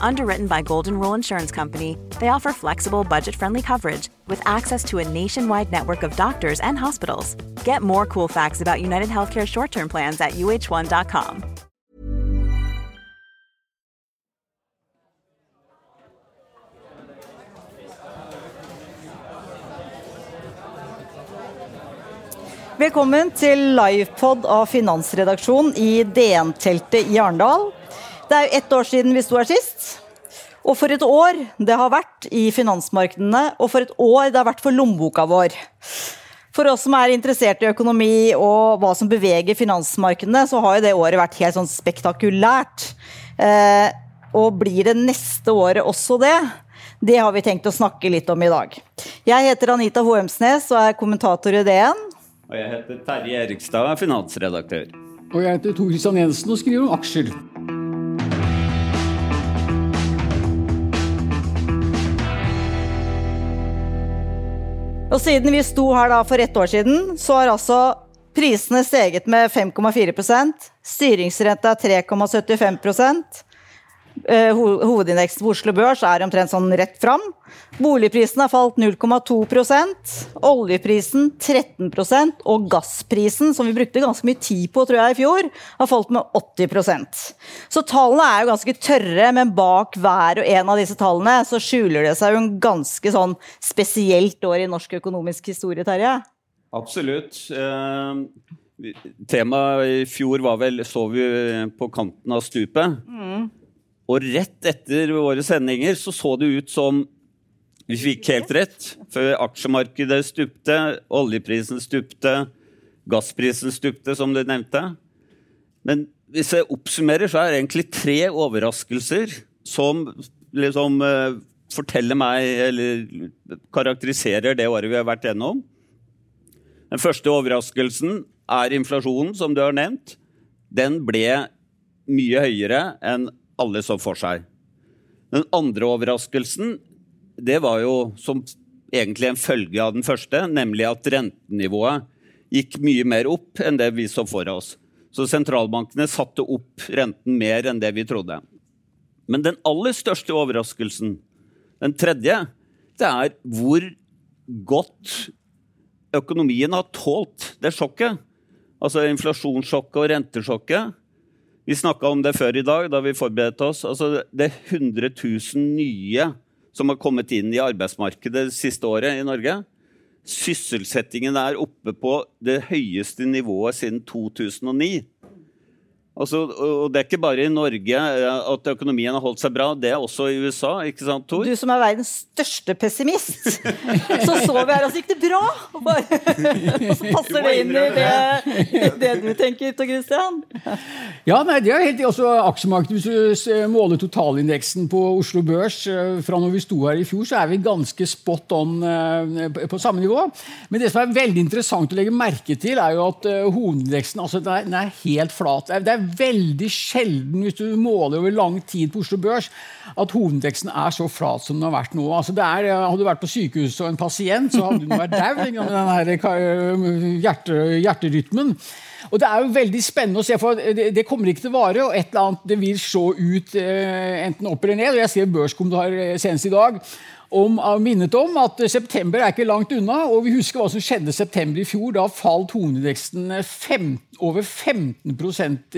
Underwritten by Golden Rule Insurance Company, they offer flexible, budget friendly coverage with access to a nationwide network of doctors and hospitals. Get more cool facts about United Healthcare short term plans at uh1.com. Velkommen til livepod av Finansredaksjonen i DN-teltet i Arendal. Det er jo ett år siden vi sto her sist. Og for et år det har vært i finansmarkedene, og for et år det har vært for lommeboka vår. For oss som er interessert i økonomi og hva som beveger finansmarkedene, så har jo det året vært helt sånn spektakulært. Eh, og blir det neste året også det? Det har vi tenkt å snakke litt om i dag. Jeg heter Anita Hoemsnes og er kommentator i DN. Og jeg heter Terje Erikstad og er finansredaktør. Og jeg heter Tor Kristian Jensen og skriver om aksjer. Og siden vi sto her da for ett år siden, så har altså prisene steget med 5,4 Styringsrenta er 3,75 Eh, hovedindeksen på Oslo Børs er omtrent sånn rett fram. Boligprisen har falt 0,2% oljeprisen 13% og gassprisen, som vi brukte ganske mye tid på tror jeg i fjor, har falt med 80% Så tallene er jo ganske tørre, men bak hver og en av disse tallene så skjuler det seg jo en ganske sånn spesielt år i norsk økonomisk historie, Terje? Absolutt. Uh... temaet i fjor var vel 'så vi på kanten av stupet'. Mm. Og rett etter våre sendinger så, så det ut som vi fikk helt rett. For aksjemarkedet stupte, oljeprisen stupte, gassprisen stupte, som du nevnte. Men hvis jeg oppsummerer, så er det egentlig tre overraskelser som liksom uh, forteller meg, eller karakteriserer det året vi har vært gjennom. Den første overraskelsen er inflasjonen, som du har nevnt. Den ble mye høyere enn alle så for seg. Den andre overraskelsen det var jo som egentlig en følge av den første, nemlig at rentenivået gikk mye mer opp enn det vi så for oss. Så sentralbankene satte opp renten mer enn det vi trodde. Men den aller største overraskelsen, den tredje, det er hvor godt økonomien har tålt det sjokket. Altså inflasjonssjokket og rentesjokket. Vi snakka om det før i dag, da vi forberedte oss. Altså, det er 100 000 nye som har kommet inn i arbeidsmarkedet det siste året i Norge. Sysselsettingen er oppe på det høyeste nivået siden 2009. Altså, og Det er ikke bare i Norge eh, at økonomien har holdt seg bra, det er også i USA. ikke sant, Tor? Du som er verdens største pessimist, så så vi her, og så gikk det bra! Og, så passer det inn i det, det du tenker, Tor Christian? Ja, nei, det er helt også aksjemarkedet. Hvis du måler totalindeksen på Oslo Børs eh, fra når vi sto her i fjor, så er vi ganske spot on eh, på samme nivå. Men det som er veldig interessant å legge merke til, er jo at hovedindeksen altså, den er helt flat. Det er veldig sjelden, hvis du måler over lang tid på Oslo Børs, at hovedindeksen er så flat som den har vært nå. Altså er, hadde du vært på sykehuset og en pasient, så hadde du vært dau med den hjerte, hjerterytmen. Og Det er jo veldig spennende å se, for det, det kommer ikke til å vare. og et eller annet, Det vil se ut eh, enten opp eller ned. og Jeg ser Børskommentar eh, senest i dag om, minnet om at september er ikke langt unna. og Vi husker hva som skjedde september i fjor. Da falt hovedindeksen over 15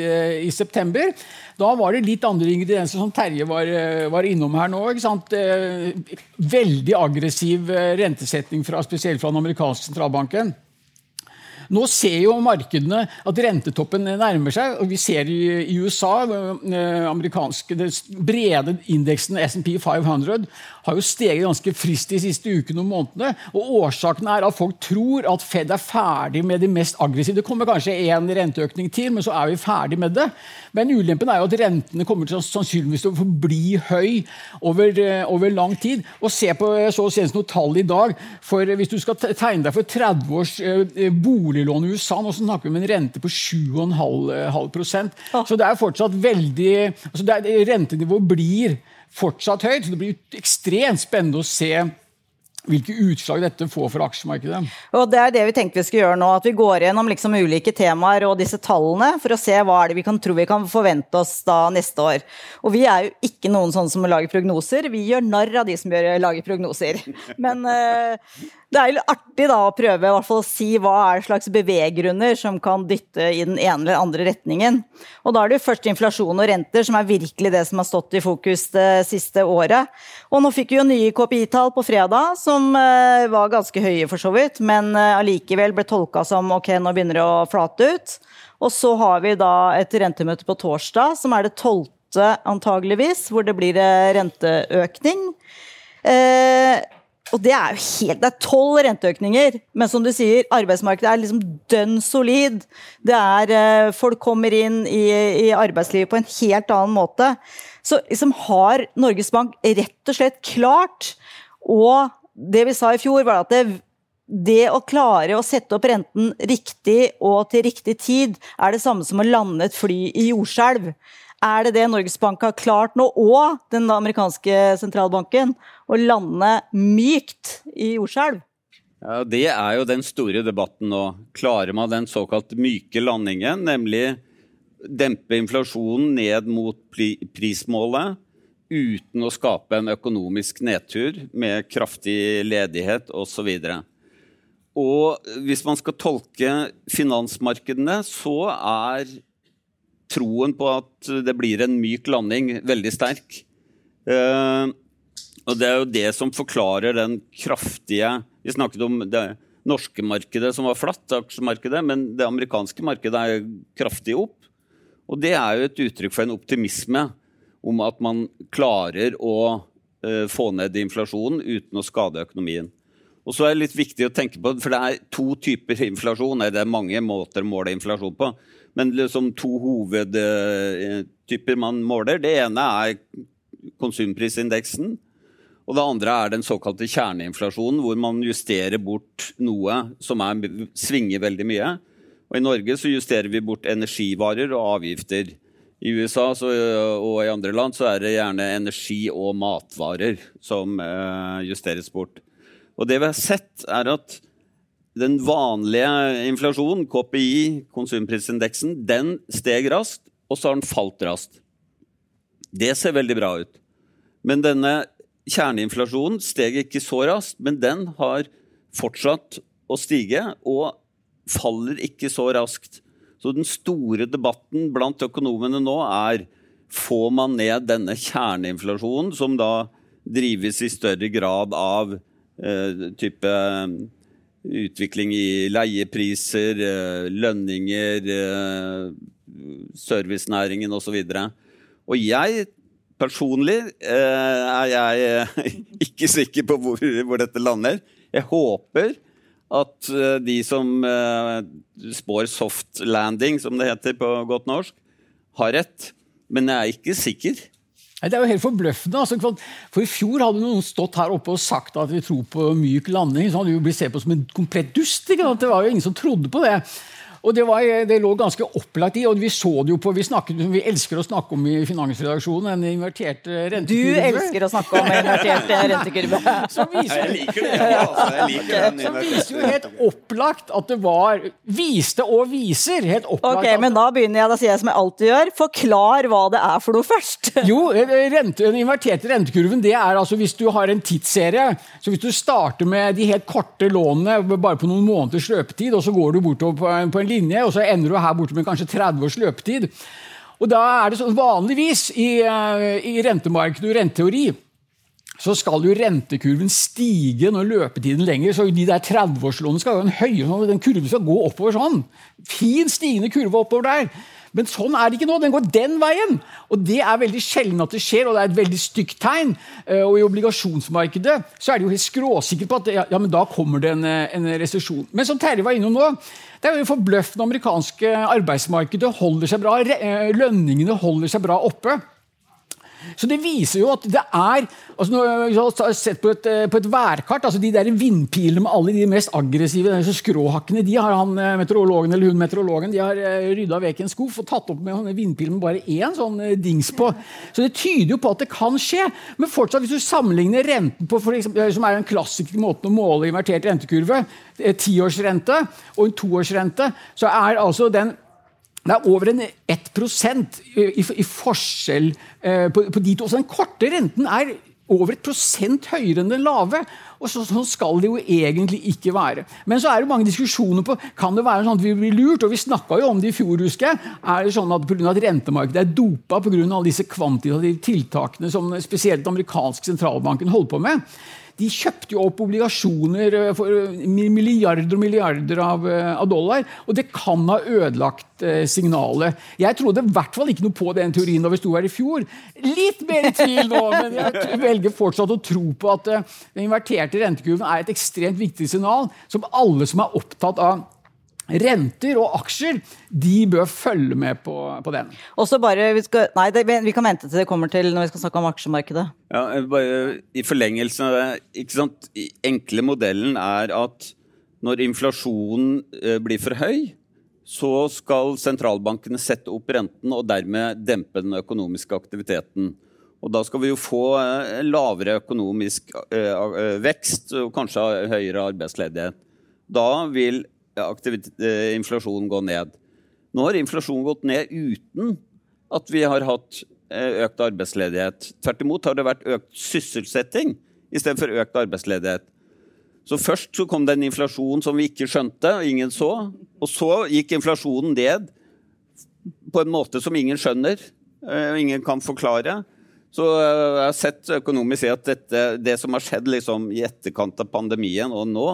eh, i september. Da var det litt andre ingredienser, som Terje var, eh, var innom her nå. Eh, veldig aggressiv rentesetning, fra, spesielt fra den amerikanske sentralbanken. Nå ser jo markedene at rentetoppen nærmer seg. og Vi ser i, USA eh, amerikanske, den brede indeksen SMP 500 har jo steget ganske frist de siste ukene og månedene. og Årsaken er at folk tror at Fed er ferdig med de mest aggressive. Det kommer kanskje én renteøkning til, men så er vi ferdig med det. Men ulempen er jo at rentene kommer til sannsynligvis til å forbli høy over, eh, over lang tid. Og se på så senest noen tall i dag. for Hvis du skal tegne deg for 30 års eh, boliglån i USA, nå snakker vi om en rente på 7,5% Så det er fortsatt veldig altså det er, Rentenivået blir fortsatt høyt. så Det blir ekstremt spennende å se hvilke utslag dette får for aksjemarkedet. Og Det er det vi tenkte vi skulle gjøre nå. At vi går gjennom liksom ulike temaer og disse tallene for å se hva er det vi kan tro vi kan forvente oss da neste år. Og vi er jo ikke noen sånne som lager prognoser. Vi gjør narr av de som lager prognoser. Men uh, det er jo artig da å prøve i hvert fall å si hva er slags beveggrunner som kan dytte i den ene eller andre retningen. Og da er det jo først inflasjon og renter som er virkelig det som har stått i fokus det siste året. Og nå fikk vi jo nye KPI-tall på fredag som uh, var ganske høye for så vidt, men uh, allikevel ble tolka som ok, nå begynner det å flate ut. Og så har vi da et rentemøte på torsdag som er det tolvte antageligvis, hvor det blir eh, renteøkning. Eh, og det er jo helt Det er tolv renteøkninger, men som du sier, arbeidsmarkedet er liksom dønn solid. Det er eh, Folk kommer inn i, i, arbeidslivet på en helt annen måte. Så liksom har Norges Bank rett og slett klart Og det vi sa i fjor, var at det, det å klare å sette opp renten riktig og til riktig tid, er det samme som å lande et fly i jordskjelv. Er det det Norges Bank har klart nå, og den amerikanske sentralbanken, å lande mykt i jordskjelv? Ja, Det er jo den store debatten nå. Klarer man den såkalt myke landingen, nemlig dempe inflasjonen ned mot prismålet uten å skape en økonomisk nedtur med kraftig ledighet osv. Og hvis man skal tolke finansmarkedene, så er troen på at det blir en myk landing veldig sterk. Uh, og det er jo det som forklarer den kraftige Vi snakket om det norske markedet som var flatt, aksjemarkedet, men det amerikanske markedet er kraftig opp. Og det er jo et uttrykk for en optimisme om at man klarer å uh, få ned inflasjonen uten å skade økonomien. Og så er det litt viktig å tenke på, for det er to typer inflasjon. Det er mange måter å måle inflasjon på. Men liksom to hovedtyper man måler. Det ene er konsumprisindeksen. Og det andre er den såkalte kjerneinflasjonen, hvor man justerer bort noe som er, svinger veldig mye. Og I Norge så justerer vi bort energivarer og avgifter. I USA så, og i andre land så er det gjerne energi og matvarer som uh, justeres bort. Og det vi har sett, er at den vanlige inflasjonen, KPI, konsumprisindeksen, den steg raskt, og så har den falt raskt. Det ser veldig bra ut. Men denne kjerneinflasjonen steg ikke så raskt, men den har fortsatt å stige, og faller ikke så raskt. Så den store debatten blant økonomene nå er får man ned denne kjerneinflasjonen, som da drives i større grad av eh, type utvikling i leiepriser, eh, lønninger, eh, servicenæringen osv. Og, og jeg personlig eh, er jeg ikke sikker på hvor, hvor dette lander. Jeg håper at de som spår soft landing, som det heter på godt norsk, har rett. Men jeg er ikke sikker. Det er jo helt forbløffende. Altså, for I fjor hadde noen stått her oppe og sagt at vi tror på myk landing. Så hadde vi blitt sett på som en komplett dust. Det var jo ingen som trodde på det. Og det, var, det, lå ganske opplagt i, og vi så det jo på Vi, snakket, vi elsker å snakke om i Finansredaksjonen en invertert rentekurve. Du elsker å snakke om en invertert rentekurve. Som viser, jeg liker det. Ja, altså, jeg liker den så viser jo helt opplagt at det var Viste og viser helt opplagt Ok, Men da begynner jeg, da sier jeg som jeg alltid gjør. Forklar hva det er for noe først. Jo, rente, den inverterte rentekurven det er altså hvis du har en tidsserie. Så hvis du starter med de helt korte lånene bare på noen måneders løpetid, og så går du bortover på en, på en linje, og så ender du her borte med kanskje 30 års løpetid. Og da er det sånn vanligvis i, eh, i rentemarkedet og renteteori så skal jo rentekurven stige når løpetiden lenger. Så de der 30-årslånene skal jo en høyere Den kurven skal gå oppover sånn. Fin stigende kurve oppover der. Men sånn er det ikke nå. Den går den veien. Og det er veldig sjelden at det skjer, og det er et veldig stygt tegn. Eh, og i obligasjonsmarkedet så er det jo helt skråsikkert på at ja, ja, men da kommer det en, eh, en resesjon. Men som Terje var innom nå, det er jo forbløffende amerikanske arbeidsmarkedet holder seg bra. Eh, lønningene holder seg bra oppe. Så det viser jo at det er altså når jeg har sett på et, på et, værkart altså De der vindpilene med alle de mest aggressive de skråhakkene de har han eh, meteorologen eller hun meteorologen, de har eh, rydda vekk en skuff og tatt opp med vindpilen med bare én sånn eh, dings på. Så det tyder jo på at det kan skje. Men fortsatt, hvis du sammenligner renten på for eksempel, som er en klassisk måte å måle invertert rentekurve, tiårsrente og en toårsrente, så er altså den det er over en 1 i, i, forskjell eh, på, på, de to. Så den korte renten er over et prosent høyere enn den lave. og så, Sånn skal det jo egentlig ikke være. Men så er det mange diskusjoner på kan det være sånn at vi blir lurt. og Vi snakka jo om det i fjor. husker jeg, er det sånn at Pga. at rentemarkedet er dopa pga. alle disse kvantitative tiltakene som spesielt den amerikanske sentralbanken holder på med, de kjøpte jo opp obligasjoner eh, for eh, milliarder og milliarder av, eh, av dollar. Og det kan ha ødelagt eh, signalet. Jeg trodde i hvert fall ikke noe på den teorien da vi sto her i fjor. Litt mer i tvil nå, men jeg velger fortsatt å tro på at eh, den inverterte rentekurven er et ekstremt viktig signal som alle som er opptatt av Renter og aksjer de bør følge med på, på den. Også bare, vi, skal, nei, det, vi kan vente til det kommer til når vi skal snakke om aksjemarkedet. Ja, bare I forlengelsen av det ikke sant? enkle modellen er at når inflasjonen eh, blir for høy, så skal sentralbankene sette opp renten og dermed dempe den økonomiske aktiviteten. Og da skal vi jo få eh, lavere økonomisk eh, vekst og kanskje høyere arbeidsledighet. Da vil inflasjonen gå ned. Nå har inflasjonen gått ned uten at vi har hatt eh, økt arbeidsledighet. Tvert imot har det vært økt sysselsetting istedenfor økt arbeidsledighet. Så Først så kom det en inflasjon som vi ikke skjønte, og ingen så. Og så gikk inflasjonen ned på en måte som ingen skjønner, eh, og ingen kan forklare. Så jeg har sett økonomisk si at dette, det som har skjedd liksom i etterkant av pandemien og nå,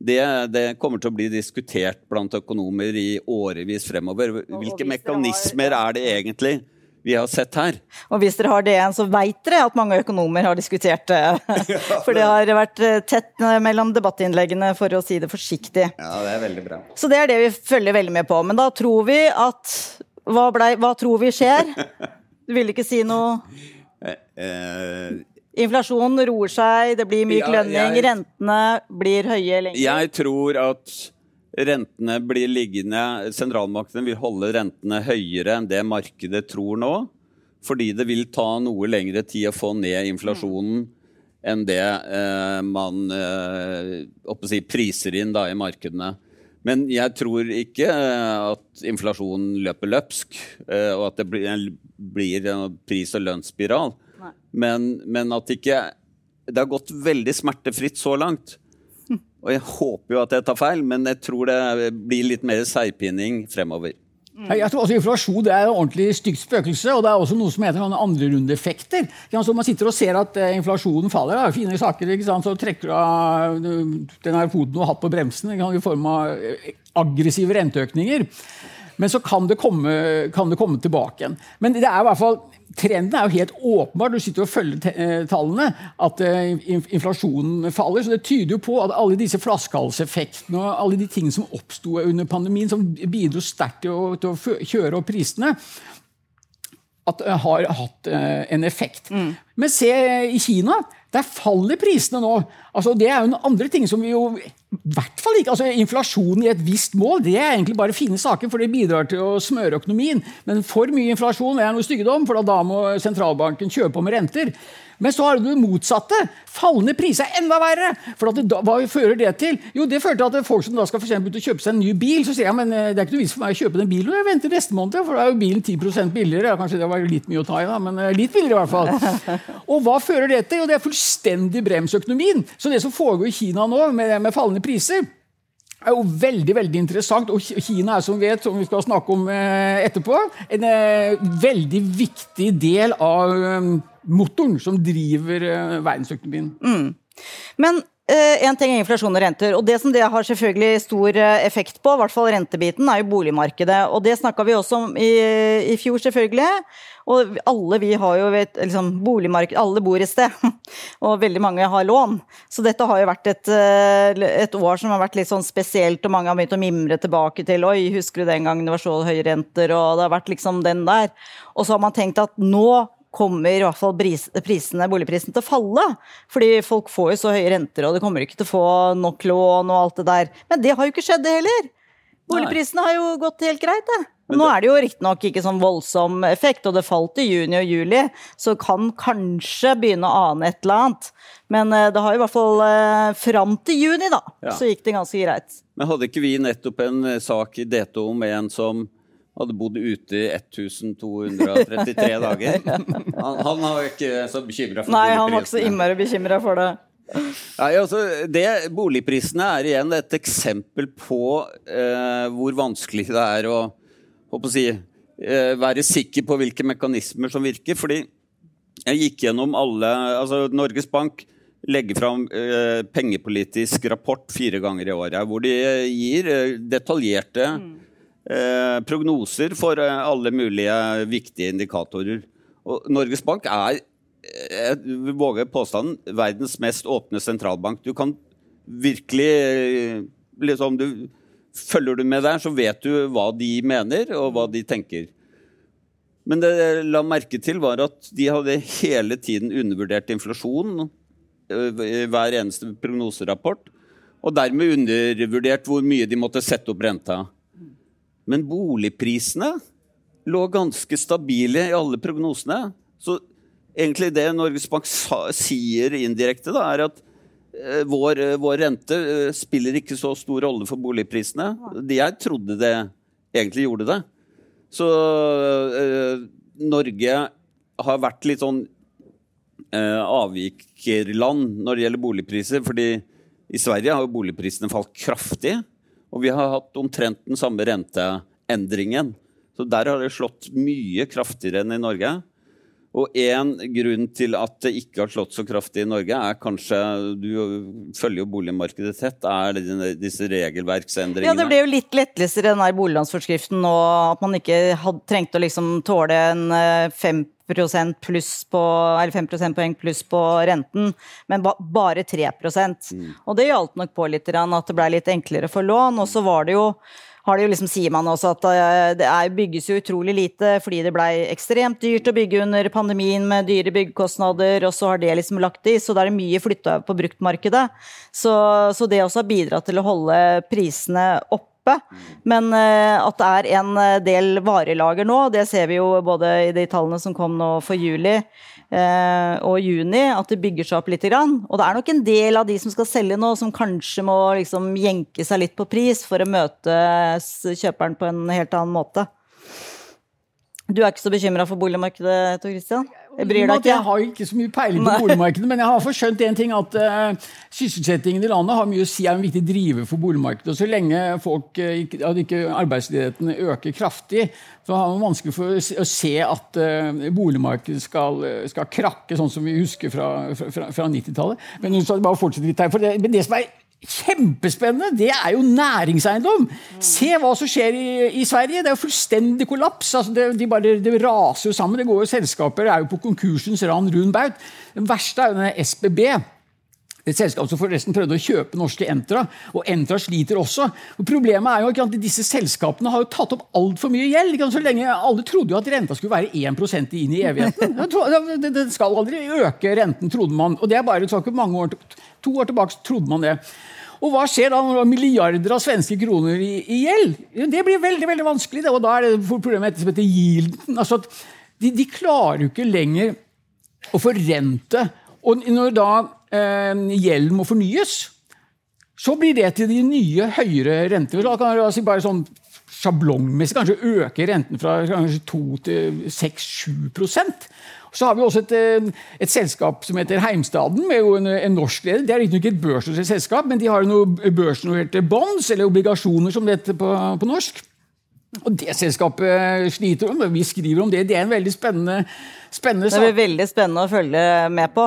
det, det, kommer til å bli diskutert blant økonomer i årevis fremover. Hvilke mekanismer er det egentlig vi har sett her? Og hvis dere har det igjen, så veit dere at mange økonomer har diskutert det. For det har vært eh, tett mellom debattinnleggene, for å si det forsiktig. Ja, det er veldig bra. Så det er det vi følger veldig med på. Men da tror vi at Hva, ble, hva tror vi skjer? Du ville ikke si noe? Eh, eh Inflasjonen roer seg, det blir myk ja, lønning, jeg, rentene blir høye lenger. Jeg tror at rentene blir liggende Sentralmaktene vil holde rentene høyere enn det markedet tror nå. Fordi det vil ta noe lengre tid å få ned inflasjonen enn det eh, man eh, si, priser inn da, i markedene. Men jeg tror ikke eh, at inflasjonen løper løpsk, eh, og at det blir, blir en pris- og lønnsspiral. Men, men, at ikke Det har gått veldig smertefritt så langt. Og jeg håper jo at jeg tar feil, men jeg tror det blir litt mer seigpining fremover. Jeg tror også Inflasjon det er et ordentlig stygt spøkelse, og det er også noe som heter andrerundeeffekter. Så man sitter og ser at eh, inflasjonen faller, det er fine saker, så trekker du av den her foten du har hatt på bremsen i form av eh, aggressive renteøkninger. Men så kan det, komme, kan det komme tilbake igjen. Men det er i hvert fall trenden er jo helt åpenbar. Du sitter og følger eh, tallene, at eh, inflasjonen faller. Så det tyder jo på at alle disse flaskehalseffektene og alle de tingene som oppsto under pandemien, som bidro sterkt til, til, å kjøre opp prisene, at eh, har hatt en effekt. Mm. Men se i Kina. Der faller prisene nå. Altså, det er jo en andre ting som vi jo hvert fall ikke, altså Inflasjon i et visst mål det er egentlig bare fine saker, for det bidrar til å smøre økonomien. Men for mye inflasjon er noe styggedom, for da må sentralbanken kjøpe om renter. Men så har du det motsatte. Fallende priser er enda verre. For det, hva fører det til? Jo, det fører til at folk som da skal for ut og kjøpe seg en ny bil, så sier jeg men eh, det er ikke noe vits for meg å kjøpe den bilen. Jeg venter neste måned, for da er jo bilen 10 billigere. Kanskje det var litt mye å ta i, da, men eh, litt billigere i hvert fall. Og hva fører det til? Jo, det er fullstendig brems økonomien. Så det som foregår i Kina nå, med, med fallende priser er jo veldig veldig interessant. Og Kina er, som vi vet, som vi skal snakke om eh, etterpå, en eh, veldig viktig del av eh, motoren som driver verdensøkonomien. Men eh, en ting er inflasjon og renter, og det som det har selvfølgelig stor eh, effekt på, i hvert fall rentebiten, er jo boligmarkedet. Og det snakka vi også om i, i fjor, selvfølgelig. Og alle vi har jo vet, liksom, boligmarked, alle bor et sted. Og veldig mange har lån. Så dette har jo vært et, eh, et år som har vært litt sånn spesielt, og mange har begynt å mimre tilbake til Oi, husker du den gangen det var så høye renter, og det har vært liksom den der. Og så har man tenkt at nå kommer i hvert fall prisene, boligprisen til å falle. Fordi folk får jo så høye renter, og de kommer ikke til å få nok lån og alt det der. Men det har jo ikke skjedd, det heller. Boligprisene har jo gått helt greit, det. Nå er det jo riktignok ikke sånn voldsom effekt, og det falt i juni og juli, så kan kanskje begynne å ane et eller annet. Men eh, det har i hvert fall eh, fram til juni, da, Ja. så gikk det ganske greit. Men hadde ikke vi nettopp en eh, sak i DTO om en som hadde bodd ute i 1233 dager? Han, han var ikke så bekymra for Nei, han var ikke så boligprisene. innmari bekymra for det. Nei, altså, det, Boligprisene er igjen et eksempel på eh, hvor vanskelig det er å, å si, eh, være sikker på hvilke mekanismer som virker. fordi jeg gikk gjennom alle altså Norges Bank legger fram eh, pengepolitisk rapport fire ganger i året, hvor de gir eh, detaljerte eh, prognoser for eh, alle mulige viktige indikatorer. Og Norges Bank er jeg våger våge påstanden, verdens mest åpne sentralbank. Du kan virkelig eh, liksom, du, Følger du med der, så vet du hva de mener, og hva de tenker. Men det jeg la merke til, var at de hadde hele tiden undervurdert inflasjonen eh, i hver eneste prognoserapport. Og dermed undervurdert hvor mye de måtte sette opp renta. Men boligprisene lå ganske stabile i alle prognosene. Så egentlig det Norges Bank sier indirekte, da, er at eh, vår, eh, vår rente eh, spiller ikke så stor rolle for boligprisene. Jeg trodde det egentlig gjorde det. Så eh, Norge har vært litt sånn eh, avvikerland når det gjelder boligpriser. fordi i Sverige har jo boligprisene falt kraftig. Og vi har hatt omtrent den samme renteendringen. Så der har det slått mye kraftigere enn i Norge. Og én grunn til at det ikke har slått så kraftig i Norge, er kanskje Du følger jo boligmarkedet tett. Er det disse regelverksendringene? Ja, det ble jo litt lettelser i den der boliglånsforskriften nå, at man ikke hadde, trengte å liksom tåle en eh, 5 pluss på, eller 5 prosentpoeng pluss på renten, men ba, bare 3 Og det hjalp nok på litt, at det ble litt enklere for lån. Og så var det jo har det jo liksom, sier man også at eh, det er, bygges jo utrolig lite fordi det blei ekstremt dyrt å bygge under pandemien med dyre byggekostnader, og så har det liksom lagt i, så da er det mye flytta på bruktmarkedet. Så, så det også har bidratt til å holde prisene oppe. Men eh, at det er en eh, del varelager nå, det ser vi jo både i de tallene som kom nå for juli eh, og juni, at det bygger seg opp litt. Og det er nok en del av de som skal selge nå, som kanskje må liksom jenke seg litt på pris for å møte kjøperen på en helt annen måte. Du er ikke så bekymra for boligmarkedet, Tor Christian? Jeg har ikke så mye peiling på boligmarkedet, men jeg har forskjønt én en ting, at uh, sysselsettingen i landet har mye å si, er en viktig driver for boligmarkedet. Og så lenge folk, uh, at ikke arbeidsledigheten øker kraftig, så har man vanskelig for å se- at uh, boligmarkedet skal, skal krakke, sånn som vi husker fra, fra, fra, fra 90-tallet. Men nå skal jeg bare fortsette litt her, for det, det som er Kjempespennende! Det er jo næringseiendom! Se hva som skjer i, i Sverige. Det er jo fullstendig kollaps. Altså det, de bare, det raser jo sammen. Det går jo Selskaper er jo på konkursens rand rund baut. Den verste er jo denne SBB. Et selskap som forresten prøvde å kjøpe norske Entra, og Entra sliter også. Og problemet er jo at disse selskapene har jo tatt opp altfor mye gjeld. Så lenge Alle trodde jo at renta skulle være 1 inn i evigheten. Den skal aldri øke renten, trodde man. Og det er bare ikke mange år, to år tilbake trodde man det. Og hva skjer da når du har milliarder av svenske kroner i, i gjeld? Det blir veldig veldig vanskelig. Og da er det problemet som heter yielden. Altså de, de klarer jo ikke lenger å forrente. Og når da eh, gjelden må fornyes, så blir det til de nye høyere renter. Da kan jeg si bare sånn sjablongmessig kanskje øke renten fra kanskje 2 til 6-7% Så har vi også et, eh, et selskap som heter Heimstaden, med en, en norsk leder. Det er ikke et børsnotert selskap, men de har noe børsnoterte bonds, eller obligasjoner som det heter på, på norsk. Og det selskapet sliter om, vi skriver om det. Det er en veldig spennende, spennende sak. Det blir veldig spennende å følge med på.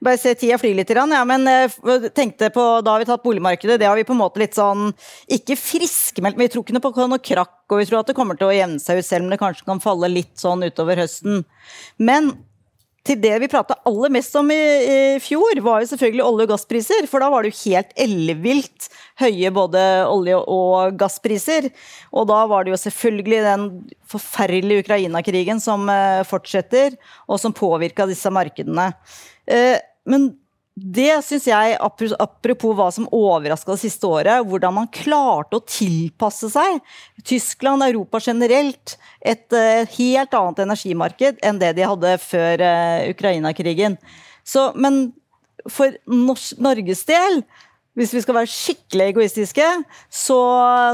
Bare se tida fly litt, ja, men eh, tenkte på, da har vi tatt boligmarkedet. Det har vi på en måte litt sånn Ikke friskmeldt, men vi tror ikke noe på noe krakk. Og vi tror at det kommer til å jevne seg ut, selv om det kanskje kan falle litt sånn utover høsten. Men til det vi prata aller mest om i, i, fjor, var jo selvfølgelig olje- og gasspriser. For da var det jo helt ellevilt høye både olje- og gasspriser. Og da var det jo selvfølgelig den forferdelige Ukraina-krigen som uh, fortsetter, og som påvirka disse markedene. Uh, men det syns jeg, apropos hva som overraska det siste året, hvordan man klarte å tilpasse seg Tyskland, Europa generelt, et uh, helt annet energimarked enn det de hadde før uh, Ukraina-krigen. Men for Norges del, hvis vi skal være skikkelig egoistiske, så,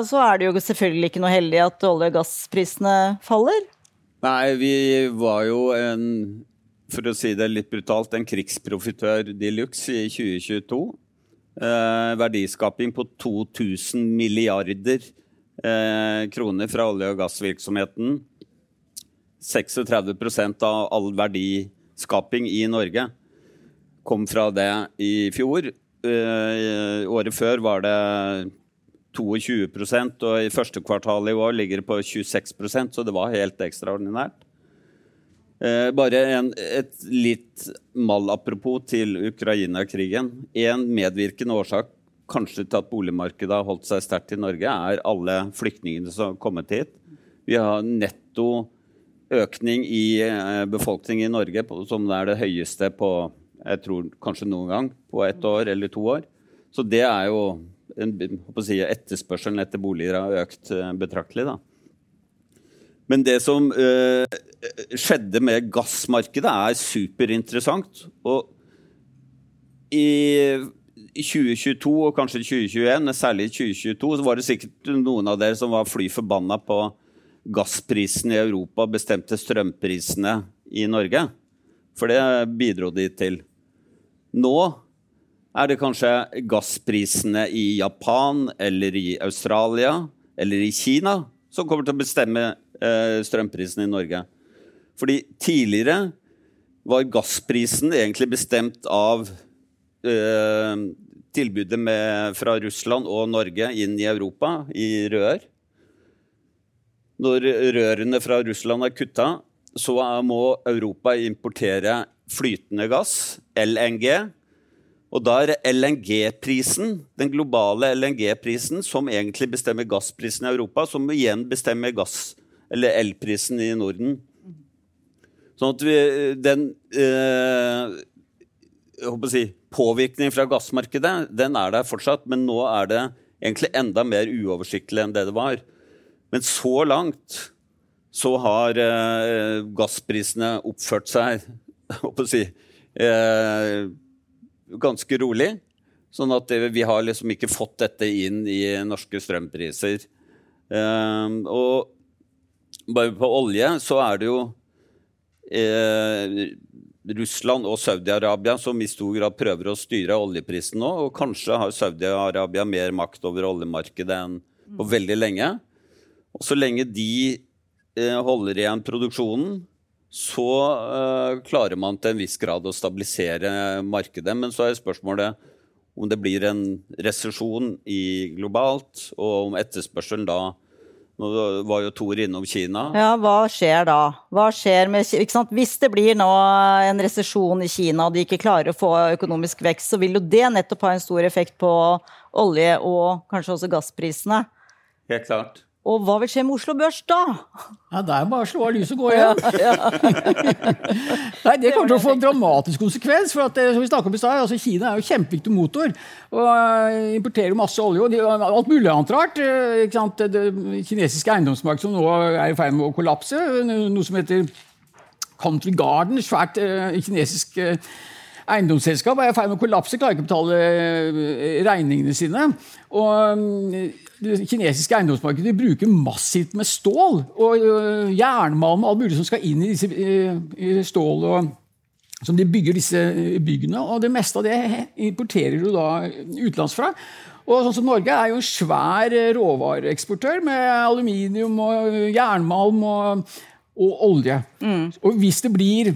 så er det jo selvfølgelig ikke noe heldig at olje- og gassprisene faller. Nei, vi var jo en for å si det litt brutalt, en krigsprofitør de luxe i 2022. Eh, verdiskaping på 2000 milliarder eh, kroner fra olje- og gassvirksomheten. 36% av all verdiskaping i Norge kom fra det i fjor. Eh, året før var det 22% og i første kvartal i år ligger det på 26% så det var helt ekstraordinært. Eh, bare en, et litt malapropos til Ukraina-krigen. En medvirkende årsak kanskje til at boligmarkedet har holdt seg sterkt i Norge, er alle flyktningene som har kommet hit. Vi har netto økning i eh, befolkningen i Norge som er det høyeste på jeg tror kanskje noen gang på ett år eller to år. Så det er jo en, si, Etterspørselen etter boliger har økt eh, betraktelig. da. Men det som uh, skjedde med gassmarkedet, er superinteressant. Og i 2022 og kanskje 2021, særlig i 2022, så var det sikkert noen av dere som var fly forbanna på gassprisen i Europa bestemte strømprisene i Norge. For det bidro de til. Nå er det kanskje gassprisene i Japan eller i Australia eller i Kina som kommer til å bestemme eh, strømprisen i Norge. Fordi tidligere var gassprisen egentlig bestemt av eh, tilbudet med, fra Russland og Norge inn i Europa i rør. Når rørene fra Russland er kutta, så må Europa importere flytende gass, LNG. Og da er LNG-prisen, den globale LNG-prisen, som egentlig bestemmer gassprisen i Europa, som igjen bestemmer gass eller elprisen i Norden. Sånn at vi, den eh, si, påvirkningen fra gassmarkedet den er der fortsatt, men nå er det egentlig enda mer uoversiktlig enn det det var. Men så langt så har eh, gassprisene oppført seg å si, eh, ganske rolig. Sånn at det, vi har liksom ikke fått dette inn i norske strømpriser. Eh, og bare på olje så er det jo eh, Russland og Saudi-Arabia som i stor grad prøver å styre oljeprisen nå. Og kanskje har Saudi-Arabia mer makt over oljemarkedet enn på veldig lenge. Og så lenge de eh, holder igjen produksjonen, så eh, klarer man til en viss grad å stabilisere markedet. Men så er spørsmålet om det blir en resesjon globalt, og om etterspørselen da nå var jo Tor innom Kina. Ja, hva skjer da? Hva skjer med, Hvis det blir nå en resesjon i Kina og de ikke klarer å få økonomisk vekst, så vil jo det nettopp ha en stor effekt på olje- og kanskje også gassprisene. Helt klart. Og hva vil skje med Oslo Børs da? Ja, Det er bare å slå av lyset og gå igjen. Nei, Det kommer til å få en dramatisk konsekvens. for at, som vi om i sted, altså Kina er jo kjempeviktig motor og eh, importerer masse olje. og de, Alt mulig annet rart. Eh? Det kinesiske eiendomsmarkedet som nå er i ferd med å kollapse. Noe som heter Country Garden, svært kinesisk eiendomsselskap er i ferd med å kollapse, klarer ikke å betale regningene sine. Og det kinesiske eiendomsmarkedet bruker massivt med stål og uh, jernmalm og alt mulig som skal inn i disse uh, stål og, som de bygger disse byggene. Og det meste av det importerer du da utenlandsfra. Og sånn som Norge er jo en svær råvareeksportør med aluminium og jernmalm og, og olje. Mm. Og hvis det blir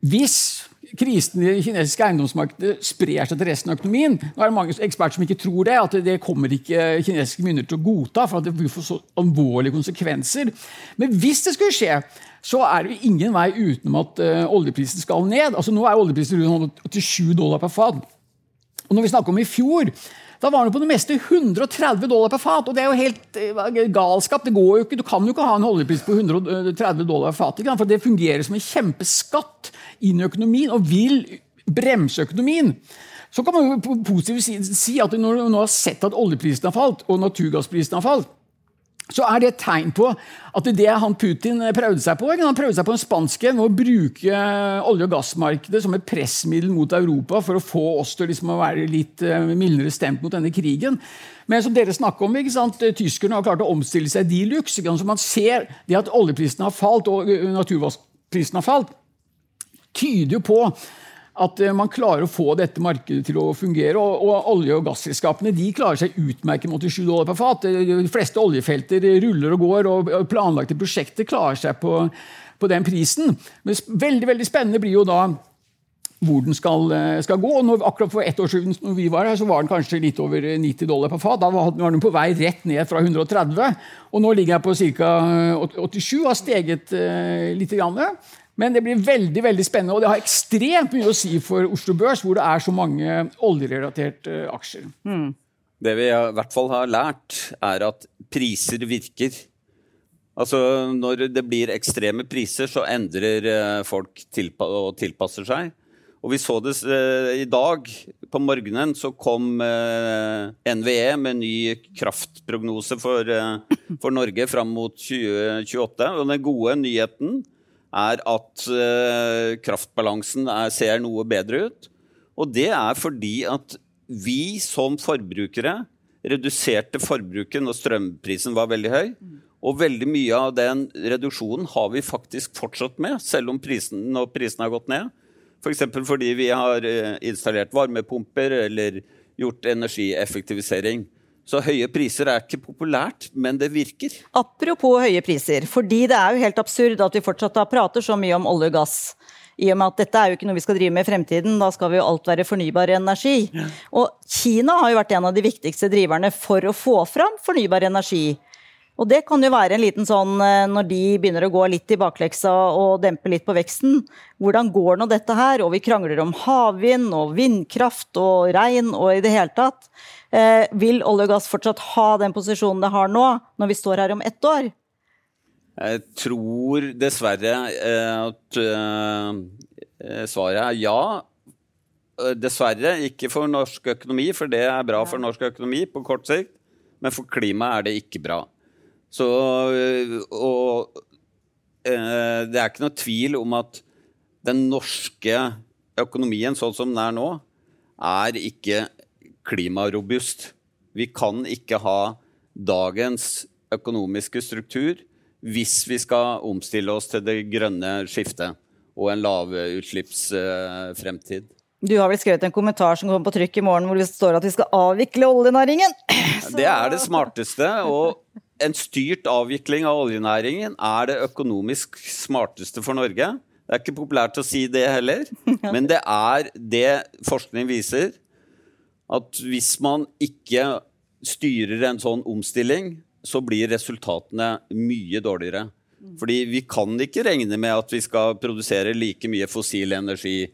Hvis krisen i det kinesiske eiendomsmarkedet sprer seg til resten av økonomien. Nå er det mange eksperter som ikke tror det, at det kommer ikke kinesiske myndigheter til å godta. for at det vil få så alvorlige konsekvenser. Men hvis det skulle skje, så er det jo ingen vei utenom at uh, oljeprisen skal ned. Altså Nå er oljeprisen rundt 87 dollar per fat. Og når vi snakker om i fjor, da var den på det meste 130 dollar per fat. Og det er jo helt uh, galskap. Det går jo ikke, Du kan jo ikke ha en oljepris på 130 dollar per fat. For det fungerer som en kjempeskatt inn i økonomien og vil bremse økonomien. Så kan man jo på positiv side si at når du nå har sett at oljeprisen har falt, og naturgassprisen har falt, så er det et tegn på at det han Putin prøvde seg på. Han prøvde seg på den spanske med å bruke olje- og gassmarkedet som et pressmiddel mot Europa for å få oss til liksom å være litt eh, mildere stemt mot denne krigen. Men som dere snakker om, ikke sant? tyskerne har klart å omstille seg de luxe. Så man ser det at oljeprisen har falt og naturgassprisen har falt, tyder jo på at eh, man klarer å få dette markedet til å fungere. Og, og olje- og gasselskapene de klarer seg utmerket med 87 dollar per fat. De fleste oljefelter ruller og går, og planlagte prosjekter klarer seg på, på den prisen. Men veldig, veldig spennende blir jo da hvor den skal, eh, skal gå. Og når, akkurat For ett år siden når vi var her, så var den kanskje litt over 90 dollar per fat. Da var den på vei rett ned fra 130. Og nå ligger jeg på ca. 87 har steget eh, litt. Grann. Men det blir veldig veldig spennende, og det har ekstremt mye å si for Oslo Børs, hvor det er så mange oljerelaterte eh, aksjer. Mm. Det vi i hvert fall har lært, er at priser virker. Altså, Når det blir ekstreme priser, så endrer eh, folk tilpa og tilpasser seg. Og vi så det eh, i dag. På morgenen så kom NVE med ny kraftprognose for, for Norge fram mot 2028. Og den gode nyheten er at uh, kraftbalansen er, ser noe bedre ut. Og det er fordi at vi som forbrukere reduserte forbruket når strømprisen var veldig høy. Og veldig mye av den reduksjonen har vi faktisk fortsatt med, selv om prisen, når prisen har gått ned. F.eks. For fordi vi har uh, installert varmepumper eller gjort energieffektivisering. Så høye priser er ikke populært, men det virker. Apropos høye priser, fordi det er jo helt absurd at vi fortsatt prater så mye om olje og gass. I og med at dette er jo ikke noe vi skal drive med i fremtiden, da skal vi jo alt være fornybar energi. Og Kina har jo vært en av de viktigste driverne for å få fram fornybar energi. Og det kan jo være en liten sånn, eh, når de begynner å gå litt i bakleksa og dempe litt på veksten, hvordan går nå dette her? Og vi krangler om havvind og vindkraft og regn og i det hele tatt. Eh, vil olje og gass fortsatt ha den posisjonen det har nå, når vi står her om ett år? Jeg tror dessverre eh, at uh, svaret er ja. dessverre ikke for norsk økonomi, for det er bra for norsk økonomi på kort sikt, men for klimaet er det ikke bra. Så Og det er ikke noe tvil om at den norske økonomien sånn som den er nå, er ikke klimarobust. Vi kan ikke ha dagens økonomiske struktur hvis vi skal omstille oss til det grønne skiftet og en lavutslippsfremtid. Du har vel skrevet en kommentar som kommer på trykk i morgen hvor det står at vi skal avvikle oljenæringen. Det er det smarteste. Og en styrt avvikling av oljenæringen er det økonomisk smarteste for Norge. Det er ikke populært å si det heller, men det er det forskning viser. At hvis man ikke styrer en sånn omstilling, så blir resultatene mye dårligere. Fordi vi kan ikke regne med at vi skal produsere like mye fossil energi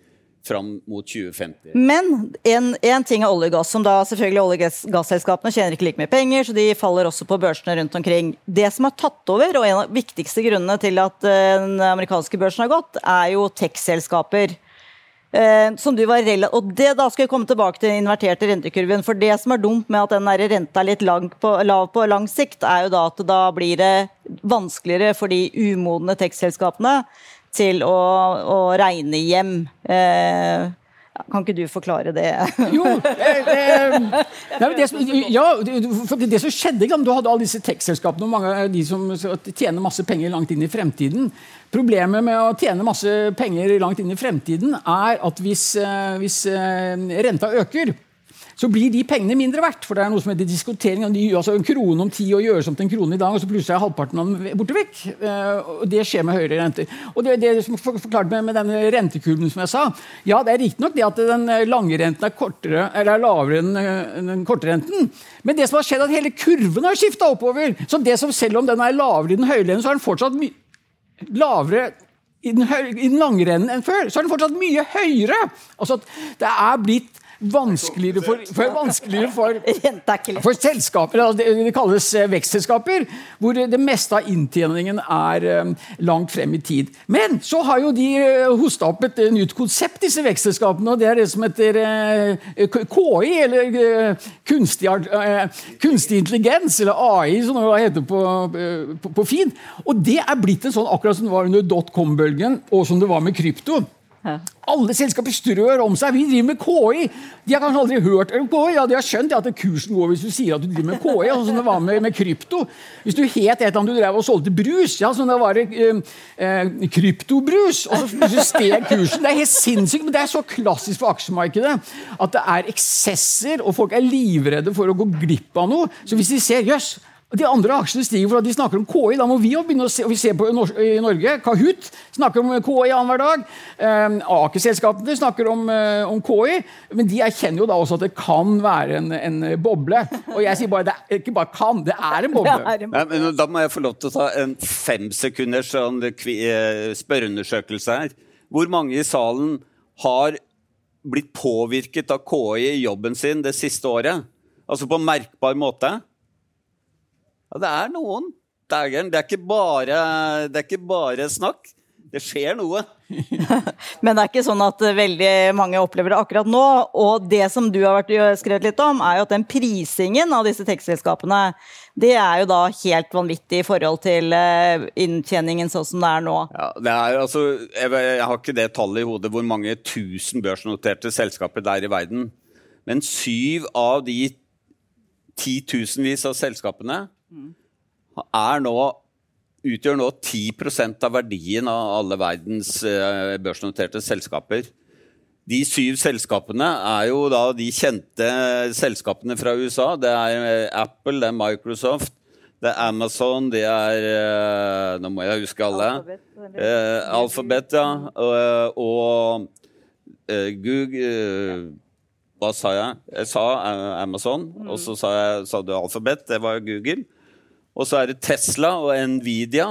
fram mot 2050. Men en, ting er olje og gass, som da selvfølgelig olje- og gasselskapene tjener ikke like mye penger, så de faller også på børsene rundt omkring. Det som har tatt over, og en av de viktigste grunnene til at eh, den amerikanske børsen har gått, er jo tech-selskaper. Eh, som du var og det Da skal vi komme tilbake til den inverterte rentekurven. For det som er dumt med at den der renta er litt på, lav på lang sikt, er jo da at da blir det vanskeligere for de umodne tech-selskapene til å, å regne hjem. Eh, kan ikke du forklare det? jo, eh, eh, nei, det, som, ja, det, det som skjedde Du hadde alle disse tech-selskapene og mange av de som tjener masse penger langt inn i fremtiden. Problemet med å tjene masse penger langt inn i fremtiden er at hvis, eh, hvis eh, renta øker så blir de pengene mindre verdt. For det er noe som heter diskontering. Altså en krone om ti og gjøres om til en krone i dag, og så plutselig er halvparten av den borte vekk. Eh, og Det skjer med høyere renter. Og det, det som forklart med, med denne rentekurven, som jeg sa Ja, det er riktignok det at den lange renten er, kortere, eller er lavere enn eh, den korte renten. Men det som har skjedd, er at hele kurven har skifta oppover. Så det som selv om den er lavere i den høye så er den fortsatt lavere i den, høy, i den lange rennen enn før. Så er den fortsatt mye høyere. Altså det er blitt vanskeligere for, for, vanskeligere for, for selskaper. Altså det, kalles eh, vekstselskaper, hvor det meste av inntjeningen er um, langt frem i tid. Men så har jo de uh, hosta opp et nytt konsept, disse vekstselskapene. og Det er det som heter KI, eller kunstig, kunstig, intelligens, eller AI, som det heter på, på, på feed. Og det er blitt en sånn akkurat som det var under dotcom-bølgen, og som det var med krypto. Alle selskaper strør om seg. Vi driver med KI. De har kanskje aldri hørt om KI. Ja, De har skjønt at kursen går hvis du sier at du driver med KI. Sånn som det var med, med krypto. Hvis du het et eller annet du drev og solgte brus, ja, sånn det var eh, eh, kryptobrus, og så steg kursen. Det er helt sinnssykt, men det er så klassisk for aksjemarkedet at det er eksesser, og folk er livredde for å gå glipp av noe. Så hvis de ser jøss, yes, de andre aksjene stiger for at de snakker om KI. Da må vi jo begynne å se, og vi ser på i Norge. Kahoot snakker om KI annenhver dag. Eh, Aker-selskapene snakker om, eh, om, KI. Men de erkjenner jo da også at det kan være en, en boble. Og jeg sier bare det er ikke bare kan, det er en boble. Er en boble. Ja, men da må jeg få lov til å ta en femsekunders sånn, eh, spørreundersøkelse her. Hvor mange i salen har blitt påvirket av KI i jobben sin det siste året? Altså på merkbar måte? Ja, det er noen. Dægeren. Det, er ikke bare, det er ikke bare snakk. Det skjer noe. Men det er ikke sånn at veldig mange opplever det akkurat nå. Og det som du har vært skrevet litt om, er jo at den prisingen av disse tekstselskapene, det er jo da helt vanvittig i forhold til eh, inntjeningen sånn som det er nå. Ja, det er, altså, jeg, jeg, har ikke det tallet i hodet hvor mange tusen børsnoterte selskaper det er i verden. Men syv av de titusenvis av selskapene er nå utgjør nå 10% av verdien av alle verdens uh, børsnoterte selskaper. De syv selskapene er jo da de kjente selskapene fra USA. Det er eh, Apple, det er Microsoft, det er Amazon, det er uh, Nå må jeg huske alle. Uh, Alphabet, ja. og Google Hva sa jeg? Jeg sa Amazon, mm. og så sa, jeg, sa du Alphabet. Det var Google. Og så er det Tesla og Nvidia.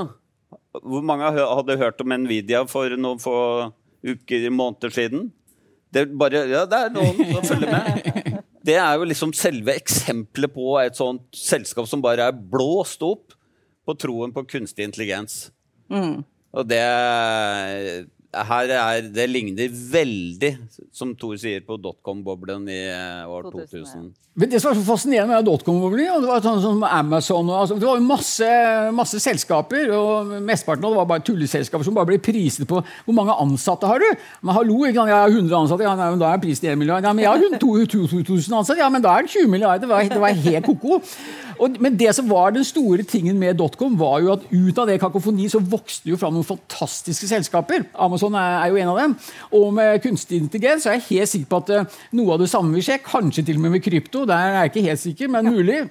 Hvor mange hadde hørt om Nvidia for noen få uker, måneder siden? Det er, bare, ja, det er noen som følger med. Det er jo liksom selve eksempelet på et sånt selskap som bare er blåst opp på troen på kunstig intelligens. Mm. Og det her er, det ligner veldig, som Thor sier, på dotcom-boblen i eh, år 2000. Men det som var så fascinerende med dotcom-boblen, ja, det var sånn som Amazon og, altså, Det var jo masse, masse selskaper, og mesteparten av det var bare tulleselskaper som bare ble priset på hvor mange ansatte har du Men hallo, ikke jeg har 100 ansatte, ja, men da er prisen 1 milliard. Ja, men jeg har 2000 ansatte, ja, men da er den 20 milliarder. Det var, det var helt ko-ko. Men det som var den store tingen med dotcom, var jo at ut av det kakofoni så vokste jo fram noen fantastiske selskaper. Amazon er, er jo en av dem. Og med kunstig intelligens så er jeg helt sikker på at uh, noe av det samme vil skje. Kanskje til og med med krypto. Der er jeg ikke helt sikker, men mulig.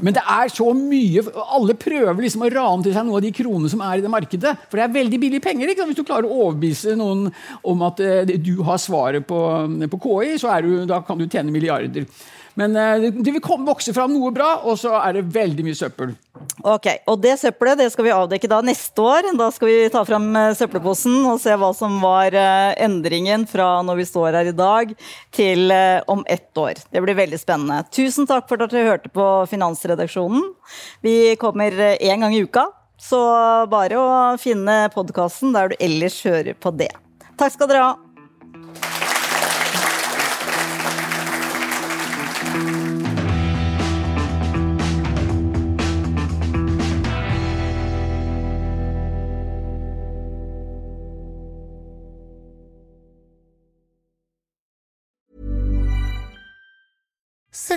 Men det er så mye Alle prøver liksom å rane til seg noe av de kronene som er i det markedet. For det er veldig billige penger. Hvis du klarer å overbevise noen om at uh, du har svaret på, på KI, så du, da kan du tjene milliarder. Men uh, det vil vokse fram noe bra, og så er det veldig mye søppel. Ok, Og det søppelet det skal vi avdekke da neste år. Da skal vi ta fram søppelposen og se hva som var endringen fra når vi står her i dag, til om ett år. Det blir veldig spennende. Tusen takk for at dere hørte på Finansredaksjonen. Vi kommer én gang i uka, så bare å finne podkasten der du ellers hører på det. Takk skal dere ha.